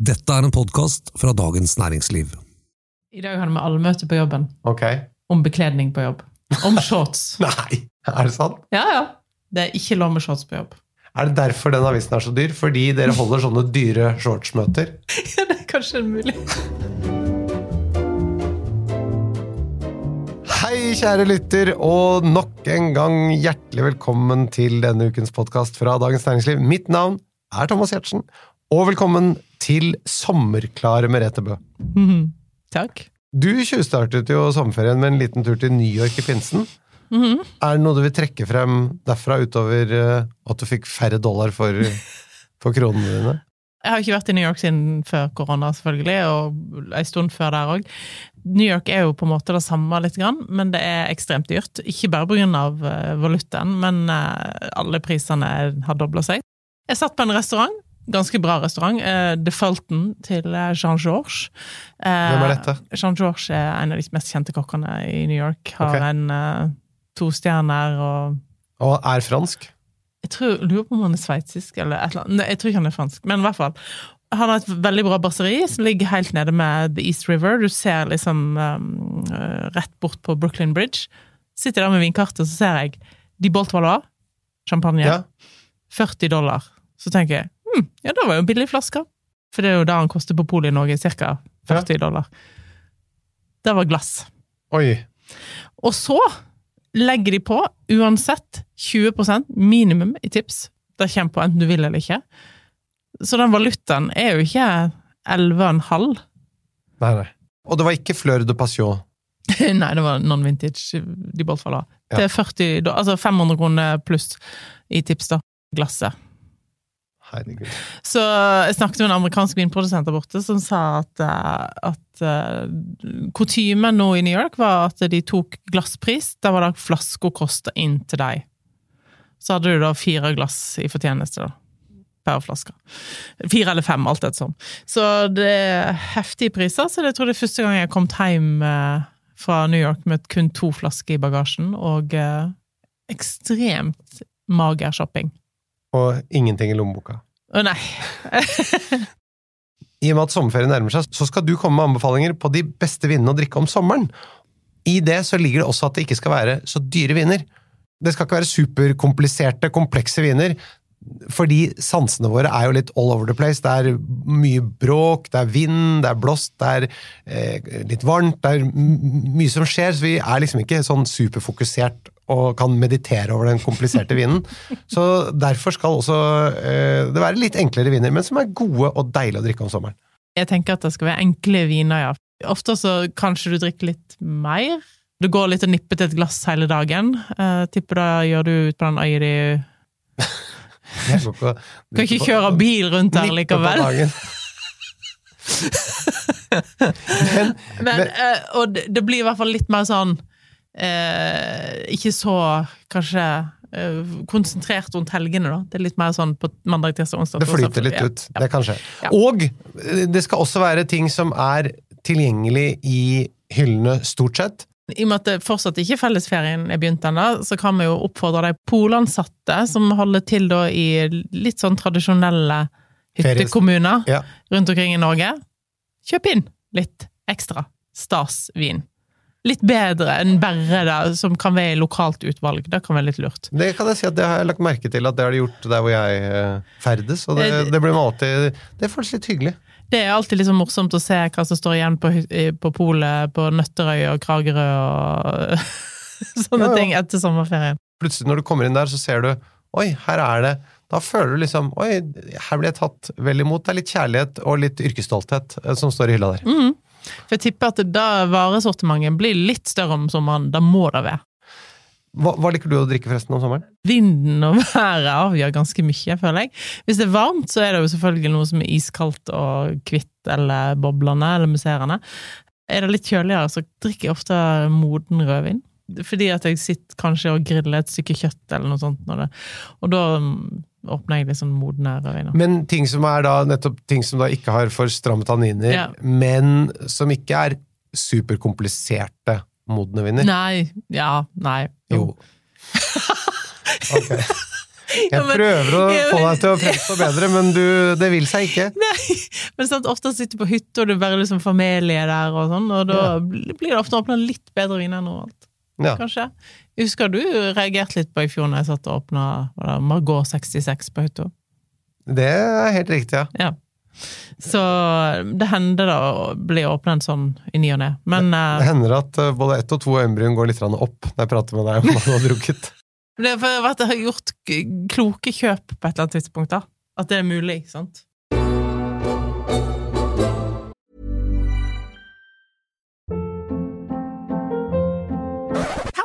Dette er en podkast fra Dagens Næringsliv. I dag hadde vi allmøte på jobben. Ok. Om bekledning på jobb. Om shorts. Nei, er det sant? Ja, ja. Det er ikke lov med shorts på jobb. Er det derfor den avisen er så dyr? Fordi dere holder sånne dyre shortsmøter? Ja, det er kanskje mulig. Hei, kjære lytter, og nok en gang hjertelig velkommen til denne ukens podkast fra Dagens Næringsliv. Mitt navn er Thomas Giertsen, og velkommen til sommerklare Merete Bø. Mhm. Takk. Du tjuvstartet jo sommerferien med en liten tur til New York i pinsen. Mhm. Er det noe du vil trekke frem derfra, utover eh, at du fikk færre dollar for, for kronene dine? Jeg har ikke vært i New York siden før korona, selvfølgelig, og en stund før der òg. New York er jo på en måte det samme, litt, men det er ekstremt dyrt. Ikke bare pga. valutaen, men eh, alle prisene har dobla seg. Jeg satt på en restaurant, ganske bra restaurant, Uh, The Fulton til eh, Jean Georges. Hvem er dette? Jean Georges er en av de mest kjente kokkene i New York. Har okay. en uh, to stjerner og Og er fransk? jeg tror, lurer på om han er sveitsisk, eller et eller annet. Nei, jeg tror ikke han er fransk, men i hvert fall. Han har et veldig bra basseri som ligger helt nede med The East River. Du ser liksom um, rett bort på Brooklyn Bridge. Sitter der med vinkartet, så ser jeg De Bolt Valois, champagne, Ja. 40 dollar. Så tenker jeg hm, ja, det var jo en billig flaske. For det er jo det han koster på polet i Norge, ca. 40 dollar. Det var glass. Oi. Og så legger de på, uansett, 20% minimum i tips. Det kommer på enten du vil eller ikke. Så den valutaen er jo ikke 11,5. Nei, nei. Og det var ikke Fleur de Passion. Nei, det var non-vintage de bortfaller. Ja. Det er 40, altså 500 kroner pluss i tips, da. Glasset. Så jeg snakket med en amerikansk vinprodusent der borte som sa at, eh, at eh, kutymen nå i New York var at de tok glasspris. Da var det flaska kosta inn til deg. Så hadde du da fire glass i fortjeneste, da. Per flaske. Fire eller fem, alt ettersom. Så det er heftige priser. Så jeg tror det er første gang jeg har kommet hjem eh, fra New York med kun to flasker i bagasjen, og ekstremt mager shopping. Og ingenting i lommeboka. Å nei. I og med at sommerferien nærmer seg, så skal du komme med anbefalinger på de beste vinene å drikke om sommeren. I det så ligger det også at det ikke skal være så dyre viner. Det skal ikke være superkompliserte, komplekse viner. Fordi sansene våre er jo litt all over the place. Det er mye bråk, det er vind, det er blåst, det er eh, litt varmt. Det er mye som skjer, så vi er liksom ikke sånn superfokusert og kan meditere over den kompliserte vinen. Så derfor skal også eh, det være litt enklere viner, men som er gode og deilige å drikke om sommeren. Jeg tenker at det skal være enkle viner, ja. Ofte så kanskje du drikker litt mer. Du går litt og nipper til et glass hele dagen. Eh, tipper da gjør du ut på den øya di Du Kan ikke kjøre bil rundt der likevel. men, Men, Men- eh, og det, det blir i hvert fall litt mer sånn eh, Ikke så, kanskje eh, konsentrert rundt helgene, da. Det er litt mer sånn på mandag, tirsdag, onsdag. Det flyter litt ja. ut. Det kan skje. Ja. Og eh, det skal også være ting som er tilgjengelig i hyllene, stort sett. I og med at det fortsatt ikke fellesferien er begynt ennå, så kan vi jo oppfordre de polansatte som holder til da i litt sånn tradisjonelle hyttekommuner Ja. rundt omkring i Norge. Kjøp inn litt ekstra stasvin. Litt bedre enn bare det som kan være i lokalt utvalg. Det kan være litt lurt. Det kan jeg si at det har jeg lagt merke til at det har de gjort der hvor jeg eh, ferdes, og det, Eh, det blir alltid Det føles litt hyggelig. Det er alltid liksom morsomt å se hva som står igjen på, på polet på Nøtterøy og Kragerø og sånne Ja, ja. ting etter sommerferien. Plutselig når du kommer inn der, så ser du Oi, her er det Da føler du liksom Oi, her blir jeg tatt vel imot. Det er litt kjærlighet og litt yrkesstolthet eh, som står i hylla der. Mhm. For jeg tipper at da varesortimentet blir litt større om sommeren. Da må det være. Hva, hva liker du å drikke forresten om sommeren? Vinden og været avgjør ganske mye, føler jeg. Hvis det er varmt, så er det jo selvfølgelig noe som er iskaldt og kvitt eller boblende eller musserende. Er det litt kjøligere, så drikker jeg ofte moden rødvin. Fordi at jeg sitter kanskje og griller et stykke kjøtt eller noe sånt. Når det, og da mm, åpner jeg liksom sånn modne rødviner. Men ting som er da nettopp ting som da ikke har for stramme tanniner, Ja. men som ikke er superkompliserte modne viner. Nei. Ja. Nei. Jo. okay. Jeg prøver å få deg til å fremstå bedre, men du, det vil seg ikke. Nei, men sant, ofte sitter du på hytta, og det er bare liksom familie der, og sånn, og da Ja. blir det ofte åpna litt bedre viner enn normalt. Ja. Kanskje. Husker du reagerte litt på i fjor når jeg satt og åpna Margot 66 på Auto? Det er helt riktig, ja. Ja. Så det hender da å bli åpna en sånn i ny og ne. Men Det det, hender at eh, både ett og to øyenbryn går litt opp når jeg prater med deg om hva du har drukket. det for at jeg har gjort kloke kjøp på et eller annet tidspunkt. da. At det er mulig, ikke sant?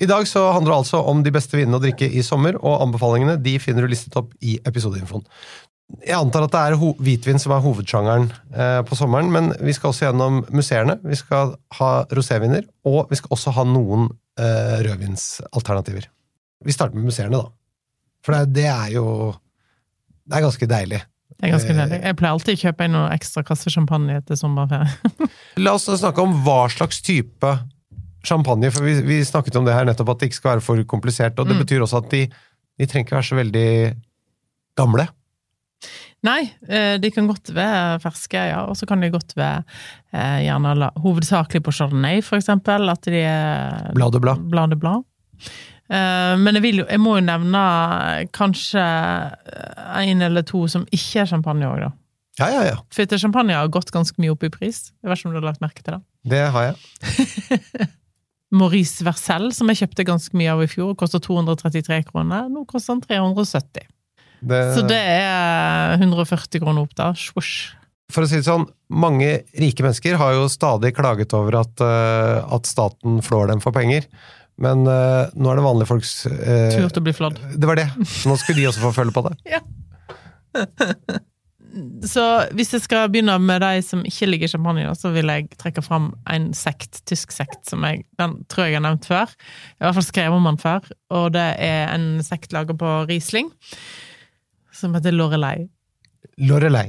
I dag så handler det altså om de beste vinene å drikke i sommer, og anbefalingene de finner du listet opp i episodeinfoen. Jeg antar at det er hvitvin som er hovedsjangeren eh, på sommeren, men vi skal også gjennom museene. Vi skal ha roséviner, og vi skal også ha noen eh, rødvinsalternativer. Vi starter med museene, da. For det, det er jo Det er ganske deilig. Det er ganske Eh, deilig. Jeg pleier alltid å kjøpe inn noen ekstra kasser champagne etter sommerferie. La oss snakke om hva slags type champagne, for vi, vi snakket om det her nettopp, at det ikke skal være for komplisert, og det Mm. betyr også at de, de trenger ikke være så veldig gamle. Nei, eh, de kan godt være ferske, ja. Og så kan de godt være eh, gjerne la, hovedsakelig på chardonnay, for eksempel. At de er Blad og blad. Blad og blad. Eh, men jeg, vil jeg må jo nevne kanskje en eller to som ikke er champagne òg, da. Ja, ja, ja. For etter champagne har gått ganske mye opp i pris. Jeg vet ikke om du har lagt merke til det. Det har jeg. Maurice Vercel, som jeg kjøpte ganske mye av i fjor, koster 233 kroner. Nå koster den 370. Det, Så det er 140 kroner opp, da. Svosj. For å si det sånn, mange rike mennesker har jo stadig klaget over at, uh, at staten flår dem for penger. Men uh, nå er det vanlige folks uh, Tur til å bli flådd. Det var det. Nå skulle de også få følge på det. Så hvis jeg skal begynne med de som ikke ligger i champagne, så vil jeg trekke fram en sekt, tysk sekt, som jeg den tror jeg har nevnt før. Jeg har i hvert fall skrevet om den før. Og det er en sekt laget på Riesling, som heter Lorelei. Lorelei.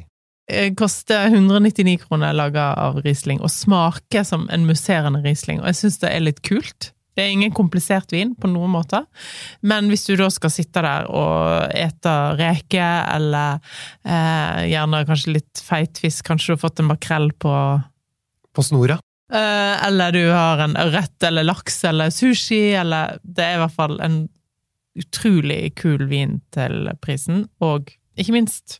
Eh, Koster 199 kroner laga av Riesling, og smaker som en musserende Riesling. Og jeg syns det er litt kult. Det er ingen komplisert vin på noen måte, men hvis du da skal sitte der og ete reke, eller eh, gjerne kanskje litt feit fisk, kanskje du har fått en makrell på På snora. eh, Eller du har en ørret eller laks eller sushi, eller Det er i hvert fall en utrolig kul vin til prisen, og ikke minst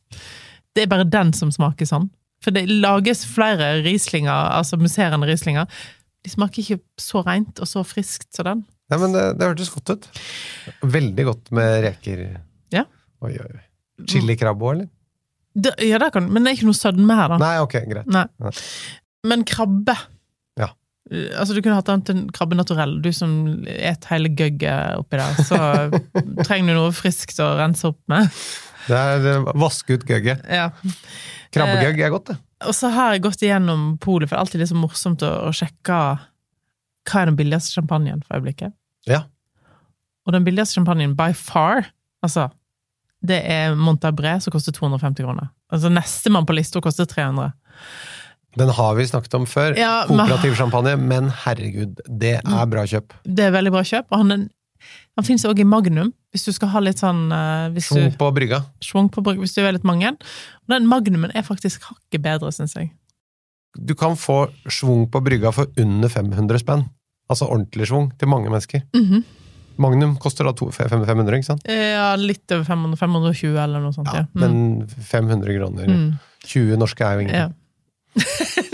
det er bare den som smaker sånn. For det lages flere Rieslinger, altså musserende rislinger. De smaker ikke så rent og så friskt som den. Nei, men det, det hørtes godt ut. Veldig godt med reker. Ja. Oi, oi. Chilikrabbe òg, eller? Det, ja, det kan, men det er ikke noe sødme her, da. Nei, ok, greit. Nei. Nei. Men krabbe Ja. Uh, Altså, du kunne hatt den til en krabbe naturell. Du som et hele gøgget oppi der, så trenger du noe friskt å rense opp med. Det er eh, vaske ut gøgget. Ja. Krabbegøgg er godt, det. Og så har jeg gått igjennom polet, for det er alltid så morsomt å, å sjekke hva er den billigste champagnen for øyeblikket. Ja. Og den billigste champagnen by far, altså, det er Montabré, som koster 250 kroner. Altså Nestemann på lista koster 300. Den har vi snakket om før. Ja, men- Kooperativ champagne, men herregud, det er bra kjøp. Det er veldig bra kjøp. Og han, er- han finnes også i Magnum, hvis du skal ha litt sånn eh, hvis du, Schwung på brygga. Schwung på brygga, hvis du er litt mange. Og den Magnumen er faktisk hakket bedre, syns jeg. Du kan få schwung på brygga for under 500 spenn. Altså ordentlig schwung til mange mennesker. Mhm. Magnum koster da to- 500, ikke sant? Eh, Ja, litt over 500, 520 eller noe sånt. Ja, Ja, Mm. men 500 kroner. Mm. 20 norske er jo Ja.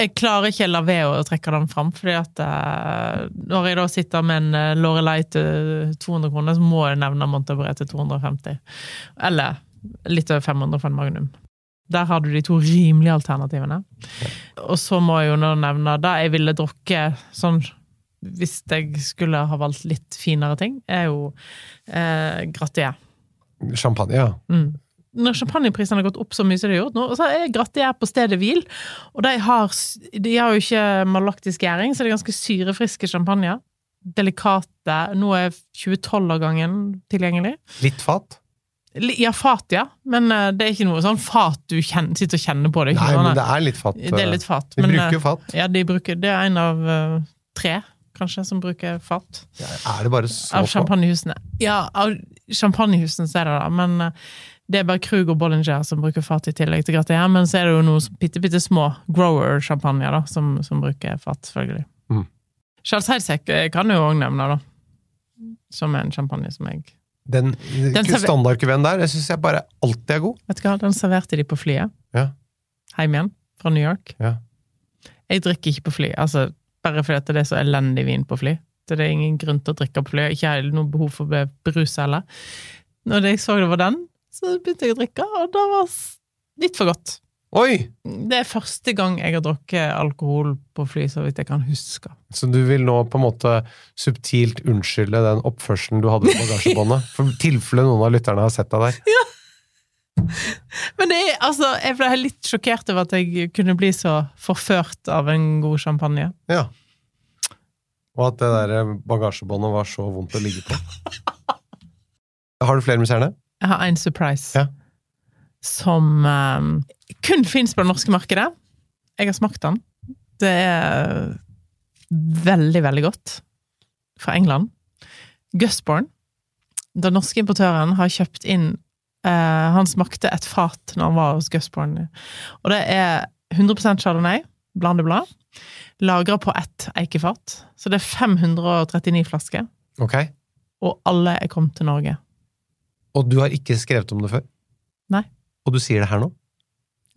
jeg klarer ikke la være å trekke den fram, fordi at eh, når jeg da sitter med en eh, Lorelei til 200 kroner, så må jeg nevne Montabré til 250. Eller litt over 500 for en Magnum. Der har du de to rimelige alternativene. Og så må jeg jo nå nevne det jeg ville drukke sånn hvis jeg skulle ha valgt litt finere ting, er jo eh, Gratier. Champagne, ja. Mm. Når champagneprisene har gått opp så mye som de har gjort nå, så er Gratier på stedet hvil. Og de har, de har jo ikke malaktisk gjæring, så det er ganske syrefriske champagner. Delikate. Nå er 2012-årgangen tilgjengelig. Litt fat? Ja, fat, ja. Men eh, det er ikke noe sånn fat du kjenner, sitter og kjenner på. Det Nei, men det er litt fat. det er litt fat. De men, bruker eh, fat. Ja, de bruker, det er en av uh, tre, kanskje, som bruker fat. Er det bare så Av champagnehusene. Ja, av champagnehusene så er det det, men eh, det er bare Krug og Bollinger som bruker fat i tillegg til Gratier. Men så er det jo noen bitte, bitte små grower-sjampanjer som, som bruker fat, selvfølgelig. Mm. Charles Heidsek eh, kan jo òg nevne, da. Som er en champagne som jeg Den, Den standardkuven der, syns jeg bare alltid er god. Vet du hva, den serverte de på flyet. Ja. Hjem igjen, fra New York. Ja. Jeg drikker ikke på fly, altså bare fordi det er så elendig vin på fly. Det er ingen grunn til å drikke på fly. Ikke noe behov for å bli brus heller. Når jeg så det var den, så begynte jeg å drikke, og det var litt for godt. Oi! Det er første gang jeg har drukket alkohol på fly, så vidt jeg kan huske. Så du vil nå på en måte subtilt unnskylde den oppførselen du hadde på bagasjebåndet? For tilfelle noen av lytterne har sett deg der. Men det er, altså, jeg ble litt sjokkert over at jeg kunne bli så forført av en god champagne. Ja. Og at det der bagasjebåndet var så vondt å ligge på. Har du flere musserende? Jeg har en surprise Ja. som um, kun fins på det norske markedet. Jeg har smakt den. Det er veldig, veldig godt. Fra England. Gusborn. Den norske importøren har kjøpt inn uh, Han smakte et fat når han var hos Gusborn. Og det er 100% chardonnay, blandeblad, lagra på ett eikefat. Så det er 539 flasker, Ok. og alle er kommet til Norge. Og du har ikke skrevet om det før? Nei. Og du sier det her nå?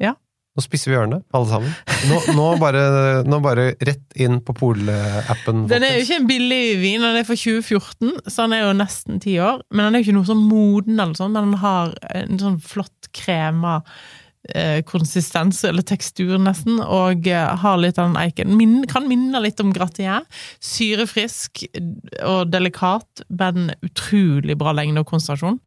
Ja. Nå spisser vi ørene, alle sammen. Nå, nå, bare, nå bare rett inn på Pol-appen. Den er jo ikke en billig vin, den er fra 2014, så den er jo nesten ti år. Men den er jo ikke noe sånn moden, eller sånn, men den har en sånn flott krema eh, konsistens, eller tekstur nesten, og eh, har litt av den eiken. Min, kan minne litt om gratier. Syrefrisk og delikat, men utrolig bra lengde og konsentrasjon.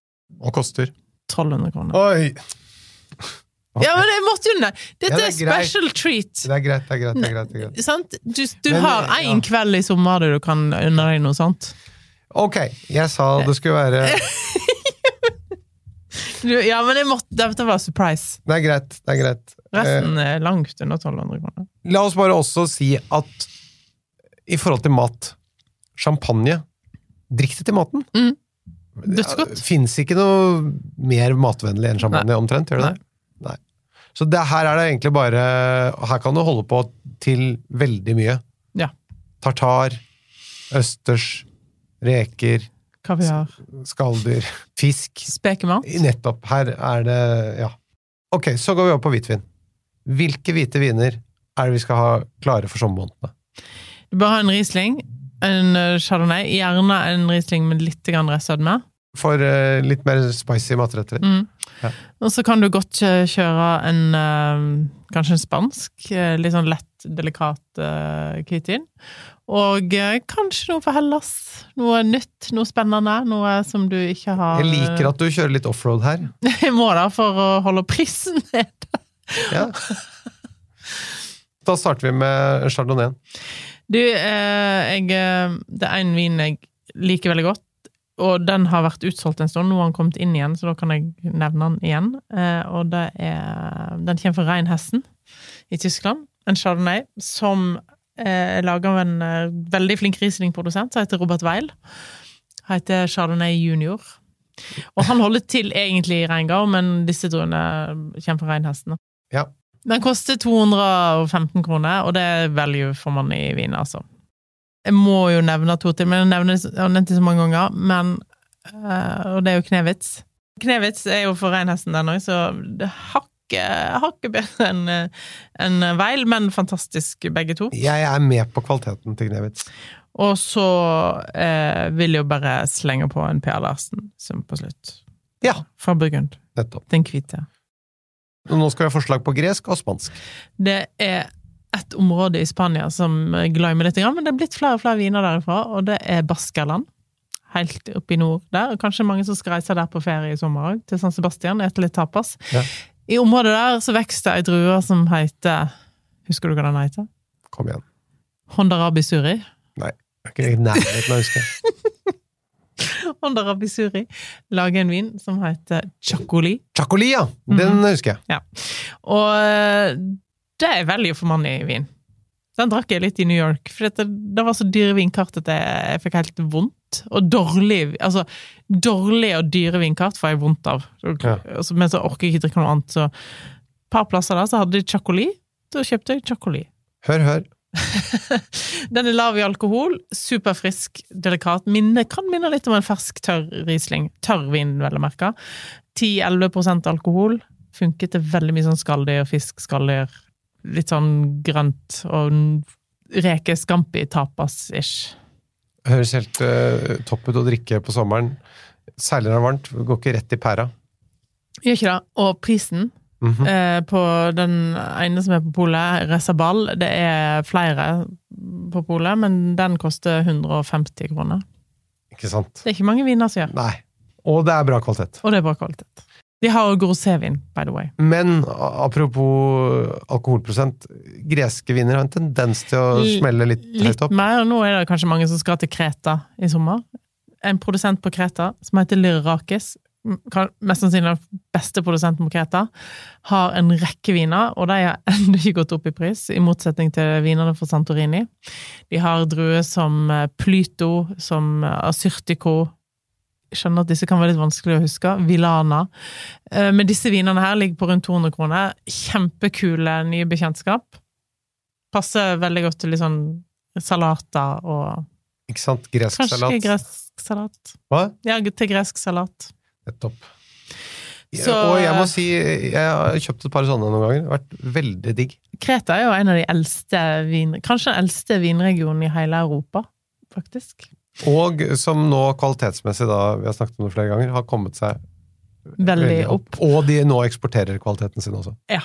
Og koster. 1200 kroner. Oi! Ja, men jeg måtte jo ned Dette Ja, det er, er special treat. Det er greit, det er greit. det er greit, det er greit. Sant? Du, du Men, har ja. kveld i sommer der du kan unne deg noe sånt. Ok, jeg sa det skulle være Du, ja, men jeg måtte, dette var surprise. Det er greit, det er greit. Eh, Resten er langt under 1200 kroner. La oss bare også si at i forhold til mat Champagne Drikk det til maten. Mm. Dødsgodt. Fins ikke noe mer matvennlig enn champagne, omtrent? Gjør det det? Nei. Så det, her er det egentlig bare Her kan du holde på til veldig mye. Ja. Tartar, østers, reker, Kaviar. skalldyr, fisk. Spekemat. Nettopp. Her er det Ja. Ok, så går vi over på hvitvin. Hvilke hvite viner er det vi skal ha klare for sommermånedene? Du bør ha en Riesling, en eh, Chardonnay, gjerne en Riesling med litt restsødme. For uh, litt mer spicy matretter. Mm. Ja. Og så kan du godt kjøre en uh, kanskje en spansk, eh, litt sånn lett, delikat uh, hvitvin. Og eh, kanskje noe for Hellas. Noe nytt, noe spennende. Noe som du ikke har Jeg liker at du kjører litt offroad her. Jeg må da, for å holde prisen nede. Ja. Da starter vi med chardonnay. Du, eh, jeg, eh, det er en vin jeg liker veldig godt, og den har vært utsolgt en stund. Nå har den kommet inn igjen, så da kan jeg nevne den igjen. Eh, og det er Den kommer fra Reinhessen i Tyskland. En chardonnay som eh, er laga av en eh, veldig flink Riesling-produsent som heter Robert Weil. Han heter Chardonnay Junior. Og han holder til egentlig i reingard, men disse druene kommer fra Reinhesten. da. Ja. Den koster 215 kroner, og det er value for man i Wien, altså. Jeg må jo nevne to til, men jeg nevner det så mange ganger, men eh, Og det er jo Knevitz. Knevitz er jo for reinhesten, den òg, så det hakket bedre enn en Weil, men fantastisk begge to. Jeg er med på kvaliteten til Knevitz. Og så eh, vil jeg jo bare slenge på en Per Larsen som på slutt. Ja. Fra Burgund. Nettopp. Den hvite. Nå skal vi ha forslag på gresk og spansk. Det er et område i Spania som jeg glemmer litt, men det er blitt flere og flere viner derifra, og det er Baskerland. Helt oppe i nord der. og Kanskje mange som skal reise der på ferie i sommer òg, til San Sebastian. Ete litt tapas. Ja. I området der så vokser det ei drue som heter Husker du hva den heter? Kom igjen. Hondarabi suri. Nei, jeg er ikke i nærheten av å huske. Hondarabi rabisuri, lager en vin som heter Chacoli. Chacoli, ja! Den husker jeg. Og eh, det er veldig for money-vin. Den drakk jeg litt i New York, for det, det var så dyre vinkart at jeg, jeg fikk helt vondt. Og dårlig altså, dårlig og dyre vinkart får jeg vondt av. Ja. Altså, men så orker jeg ikke drikke noe annet. Så et par plasser der så hadde de Chacoli. Da kjøpte jeg Chacoli. Hør, hør. Den er lav i alkohol, superfrisk, delikat. Minne, kan minne litt om en fersk, tørr Riesling. Tørr vin, vel å merke. 10-11% alkohol. Funker til veldig mye sånn skalldyr, fisk, skalldyr. Litt sånn grønt og reke scampi tapas-ish. Høres helt uh, topp ut å drikke på sommeren. Særlig når det er varmt. Går ikke rett i pæra. Gjør ikke det. Og prisen Mhm. eh, på den ene som er på polet, Resabal, det er flere på polet, men den koster 150 kroner. Ikke sant? Det er ikke mange viner som gjør. Nei. Og det er bra kvalitet. Og det er bra kvalitet. De har grosévin, by the way. Men apropos alkoholprosent, greske viner har en tendens til å smelle litt, Litt høyt opp. mer. Nå er det kanskje mange som skal til Kreta i sommer. En produsent på Kreta som heter Lyrakis, mest sannsynlig den beste produsenten på Kreta, har en rekke viner, og de har ennå ikke gått opp i pris, i motsetning til vinene fra Santorini. De har druer som eh, Plyto, som Asyrtico, Asyrtiko Jeg skjønner at disse kan være litt vanskelig å huske. Vilana. Eh, Men disse vinene her ligger på rundt 200 kroner. Kjempekule nye bekjentskap. Passer veldig godt til litt sånn salater og Ikke sant? Gresk salat. Kanskje gresk salat. Hva? Ja, til gresk salat. Nettopp. Ja, Så- og jeg må si, jeg har kjøpt et par sånne noen ganger. Det har vært veldig digg. Kreta er jo en av de eldste vin... Kanskje den eldste vinregionen i hele Europa, faktisk. Og som nå kvalitetsmessig, da, vi har snakket om det flere ganger, har kommet seg Veldig opp. Og de nå eksporterer kvaliteten sin også. Ja.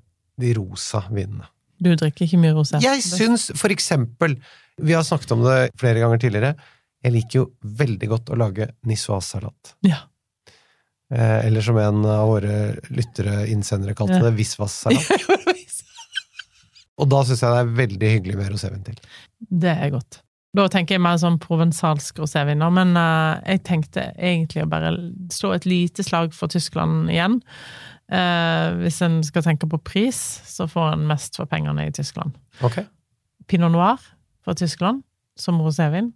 de rosa vinene. Du drikker ikke mye rosé. Jeg syns for eksempel Vi har snakket om det flere ganger tidligere. Jeg liker jo veldig godt å lage nissoise-salat. Ja. Eh, eller som en av våre lyttere, innsendere, kalte Ja. det, visvas-salat. Og da syns jeg det er veldig hyggelig med rosévin til. Det er godt. Da tenker jeg mer sånn provensalsk roséviner, men uh, jeg tenkte egentlig å bare slå et lite slag for Tyskland igjen. Uh, hvis en skal tenke på pris, så får en mest for pengene i Tyskland. Ok. Pinot noir fra Tyskland som rosévin,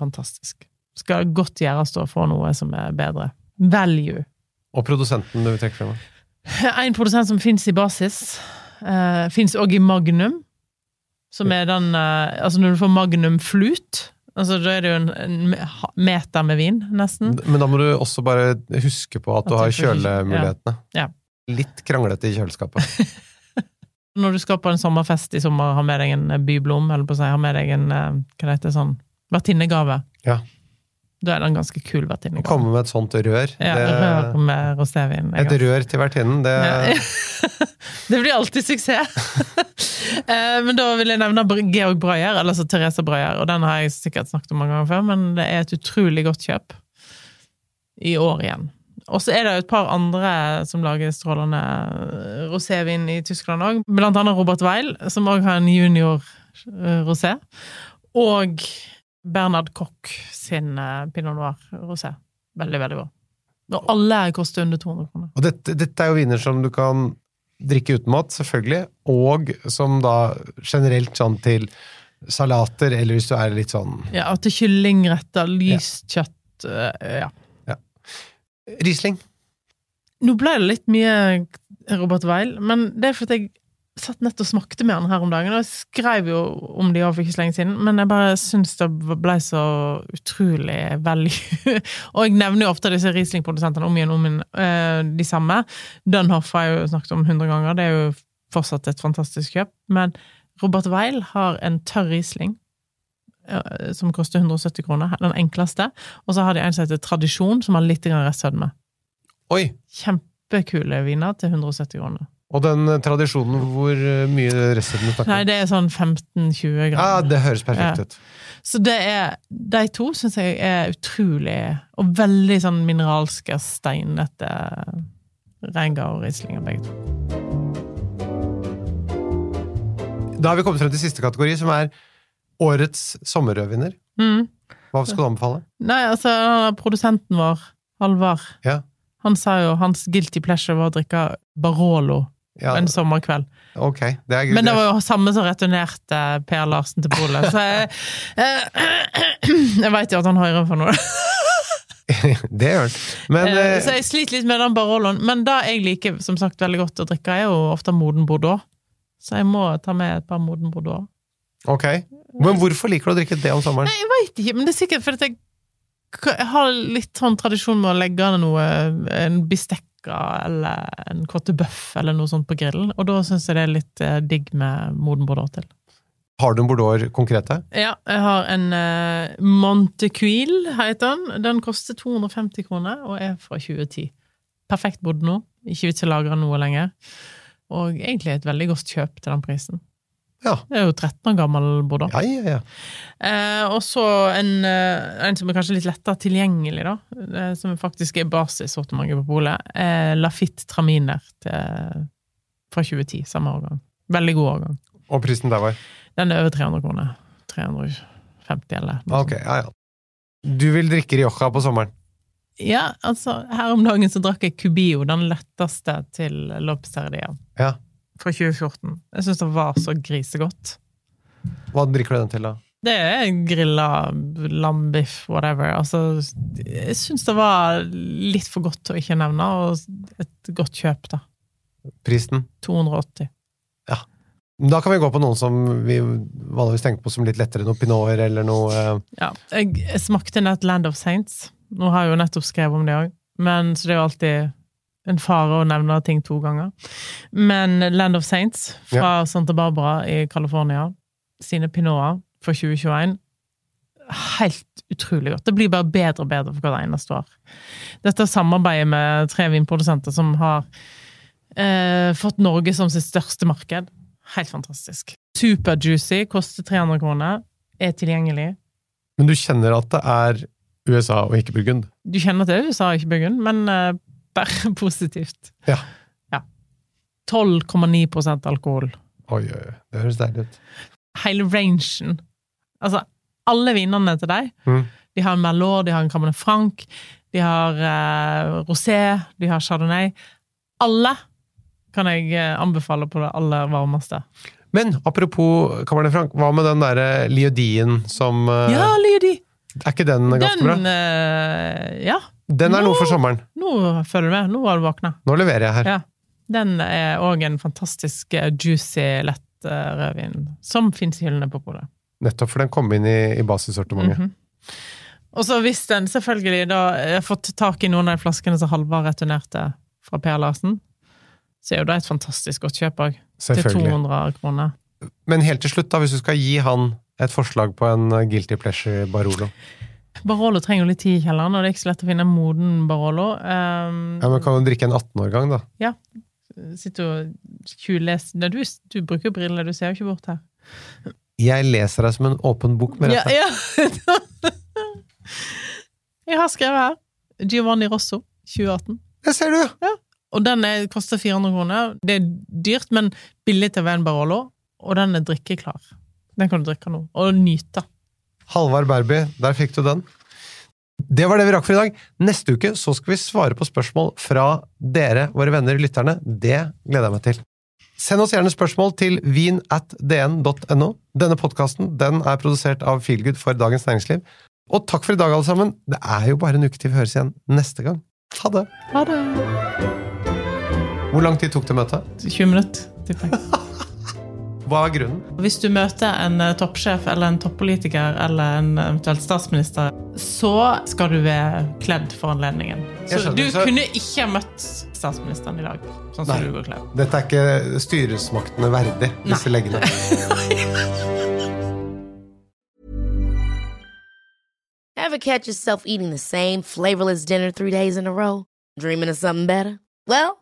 fantastisk. Skal godt gjøres å få noe som er bedre. Value. Og produsenten du trekker frem? da? En produsent som fins i basis, uh, fins òg i Magnum. Som er den eh, Altså, når du får Magnum Flut, Altså, da er det jo en, meter med vin, nesten. Men da må du også bare huske på at du At har du har kjølemulighetene. Ja. Litt kranglete i kjøleskapet. Når du skal på en sommerfest i sommer, ha med deg en eh, byblom, eller på å si, ha med deg en eh, hva det heter, sånn vertinnegave. Ja. Da er det en ganske kul Å vertinnegave. komme med et sånt rør. Ja, det, rør med rosévin. et har. rør til vertinnen, det Ja. det blir alltid suksess! Eh, men da vil jeg nevne Georg Breyer, eller så Therese Breyer, og den har jeg sikkert snakket om mange ganger før, men det er et utrolig godt kjøp. I år igjen. Og så er det jo et par andre som lager strålende eh, rosévin i Tyskland òg. Blant annet Robert Weil, som òg har en junior eh, rosé. Og Bernhard Koch sin Pinot Noir rosé. Veldig, veldig bra. Og alle koster under 200 kroner. Og dette, dette er jo viner som du kan drikke uten mat, selvfølgelig, og som da generelt sånn til salater, eller hvis du er litt sånn Ja, til kyllingretter, lyst kjøtt ja. Ja. Riesling. Nå ble det litt mye Robert Weil, men det er fordi jeg satt nett og smakte med han her om dagen, og jeg skrev jo om de også for ikke så lenge siden, men jeg bare syns det ble så utrolig veldig Og jeg nevner jo ofte disse Riesling-produsentene om igjen om igjen, eh, de samme. Dunhoff har jeg jo snakket om hundre ganger, det er jo fortsatt et fantastisk kjøp, men Robert Weil har en tørr Riesling eh, som koster 170 kroner, den enkleste, og så har de en som heter Tradisjon, som har litt restsødme. Oi! Kjempekule viner til 170 kroner. Og den eh, tradisjonen, hvor eh, mye resten du snakker Nei, det er sånn 15-20 gram. Ja, det høres perfekt Ja. ut. Så det er, de to syns jeg er utrolig Og veldig sånn mineralske, steinete Reingard og Rieslinger, begge to. Da har vi kommet frem til siste kategori, som er årets sommerrødvinner. Mm. Hva skal du anbefale? Nei, altså, produsenten vår, Halvard, Ja. han sa jo hans guilty pleasure var å drikke Barolo Ja, en sommerkveld. ok. Det er Men det var jo samme som returnerte Per Larsen til polet, så jeg eh, Jeg veit jo at han hører på noe. det gjør han. Men Eh, eh, Så jeg sliter litt med den Baroloen. Men det jeg liker som sagt veldig godt å drikke, er jo ofte Moden Bordeaux. Så jeg må ta med et par Moden Bordeaux. ok. Men hvorfor liker du å drikke det om sommeren? Nei, jeg veit ikke, men det er sikkert fordi jeg, jeg har litt sånn tradisjon med å legge noe En bistekka eller en côte bøff eller noe sånt på grillen, og da syns jeg det er litt eh, digg med Moden Bordeaux til. Har du en Bordeaux konkrete? Ja, jeg har en uh, Montecuil, heter den. Den koster 250 kroner og er fra 2010. Perfekt bodd nå. Ikke vits i å lagre noe lenger. Og egentlig et veldig godt kjøp til den prisen. Ja. Det er jo 13 år gammel Bodø. Ja, ja, ja. Eh, og så en, eh, en som er kanskje litt lettere tilgjengelig, da. Eh, som faktisk er basissortimentet på polet. Eh, Lafitte Traminer til, fra 2010, samme årgang. Veldig god årgang. Og prisen der var? Den er over 300 kroner. 350 eller noe Ok, ja, ja. Du vil drikke Rioja på sommeren? Ja, altså, her om dagen så drakk jeg Cubio, den letteste til Lobsterdia. Ja. Fra 2014. Jeg syns det var så grisegodt. Hva drikker du den til, da? Det er grilla lambiff, whatever. Altså, jeg syns det var litt for godt å ikke nevne, og et godt kjøp, da. Prisen? 280. Ja. Da kan vi gå på noen som vi vanligvis tenker på som litt lettere, noe pinoter eller noe eh, Ja. Jeg, jeg smakte nett Land of Saints. Nå har jeg jo nettopp skrevet om det òg, men så det er jo alltid en fare å nevne ting to ganger. Men Land of Saints fra Santa Barbara i California, sine pinoter for 2021 Helt utrolig godt. Det blir bare bedre og bedre for hvert eneste år. Dette samarbeidet med tre vinprodusenter som har eh, fått Norge som sitt største marked. Helt fantastisk. Superjuicy, koster 300 kroner, er tilgjengelig. Men du kjenner at det er USA og ikke Burgund? Du kjenner at det er USA, og ikke Burgund, men eh, bare positivt. Ja. Ja. 12,9% alkohol. Oi, oi, oi. Det høres deilig ut. Hele rangen. Altså, alle vinene til deg. Mm. De har en Merlot, de har en Cabernet Franc, de har eh, rosé, de har chardonnay. Alle kan jeg eh, anbefale på det aller varmeste. Men apropos Cabernet Franc, hva med den derre Liodien som eh, Ja, liodi! Er ikke den ganske bra? Den eh, Ja, Den er noe for sommeren. nå følger du med. Nå har du våkna. Nå leverer jeg her. Ja. Den er òg en fantastisk eh, juicy, lett eh, rødvin, som fins i hyllene på polet. Nettopp for den kom inn i, i basissortimentet. Mhm. Og så hvis den selvfølgelig da har fått tak i noen av de flaskene som Halvard returnerte fra Per Larsen, så er jo det et fantastisk godt kjøp òg. Til 200 kroner. Men helt til slutt, da, hvis du skal gi han et forslag på en uh, Guilty Pleasure Barolo Barolo trenger jo litt tid i kjelleren, og det er ikke så lett å finne en moden Barolo. Um, ja, men Kan du drikke en 18-årgang, da? ja. Sitter og tjuvleser Nei, du, du bruker jo briller, du ser jo ikke bort her. Jeg leser deg som en åpen bok, med Ja, dette. ja. Jeg har skrevet her Giovanni Rosso 2018. Det ser du! Og den er, koster 400 kroner. Det er dyrt, men billig til å være en Barolo. Og den er drikkeklar. Den kan du drikke nå. Og nyte. Halvard Berby, der fikk du den. Det var det vi rakk for i dag. Neste uke så skal vi svare på spørsmål fra dere, våre venner lytterne. Det gleder jeg meg til. Send oss gjerne spørsmål til vin at dn.no. Denne podkasten den er produsert av Feelgood for Dagens Næringsliv. Og takk for i dag, alle sammen. Det er jo bare en uke til vi høres igjen neste gang. Ha det! Ha det! Hvor lang tid tok det møtet? 20 minutter, tipper jeg. Hva er grunnen? Hvis du møter en eh, toppsjef eller en toppolitiker eller en eventuelt statsminister, så skal du være kledd for anledningen. Så skjønner, du så- kunne ikke møtt statsministeren i dag, sånn som Nei. du går kledd. Dette er ikke styresmaktene verdig, disse leggene. Ever catch yourself eating the same flavorless dinner three days in a row? Dreaming of something better? Well,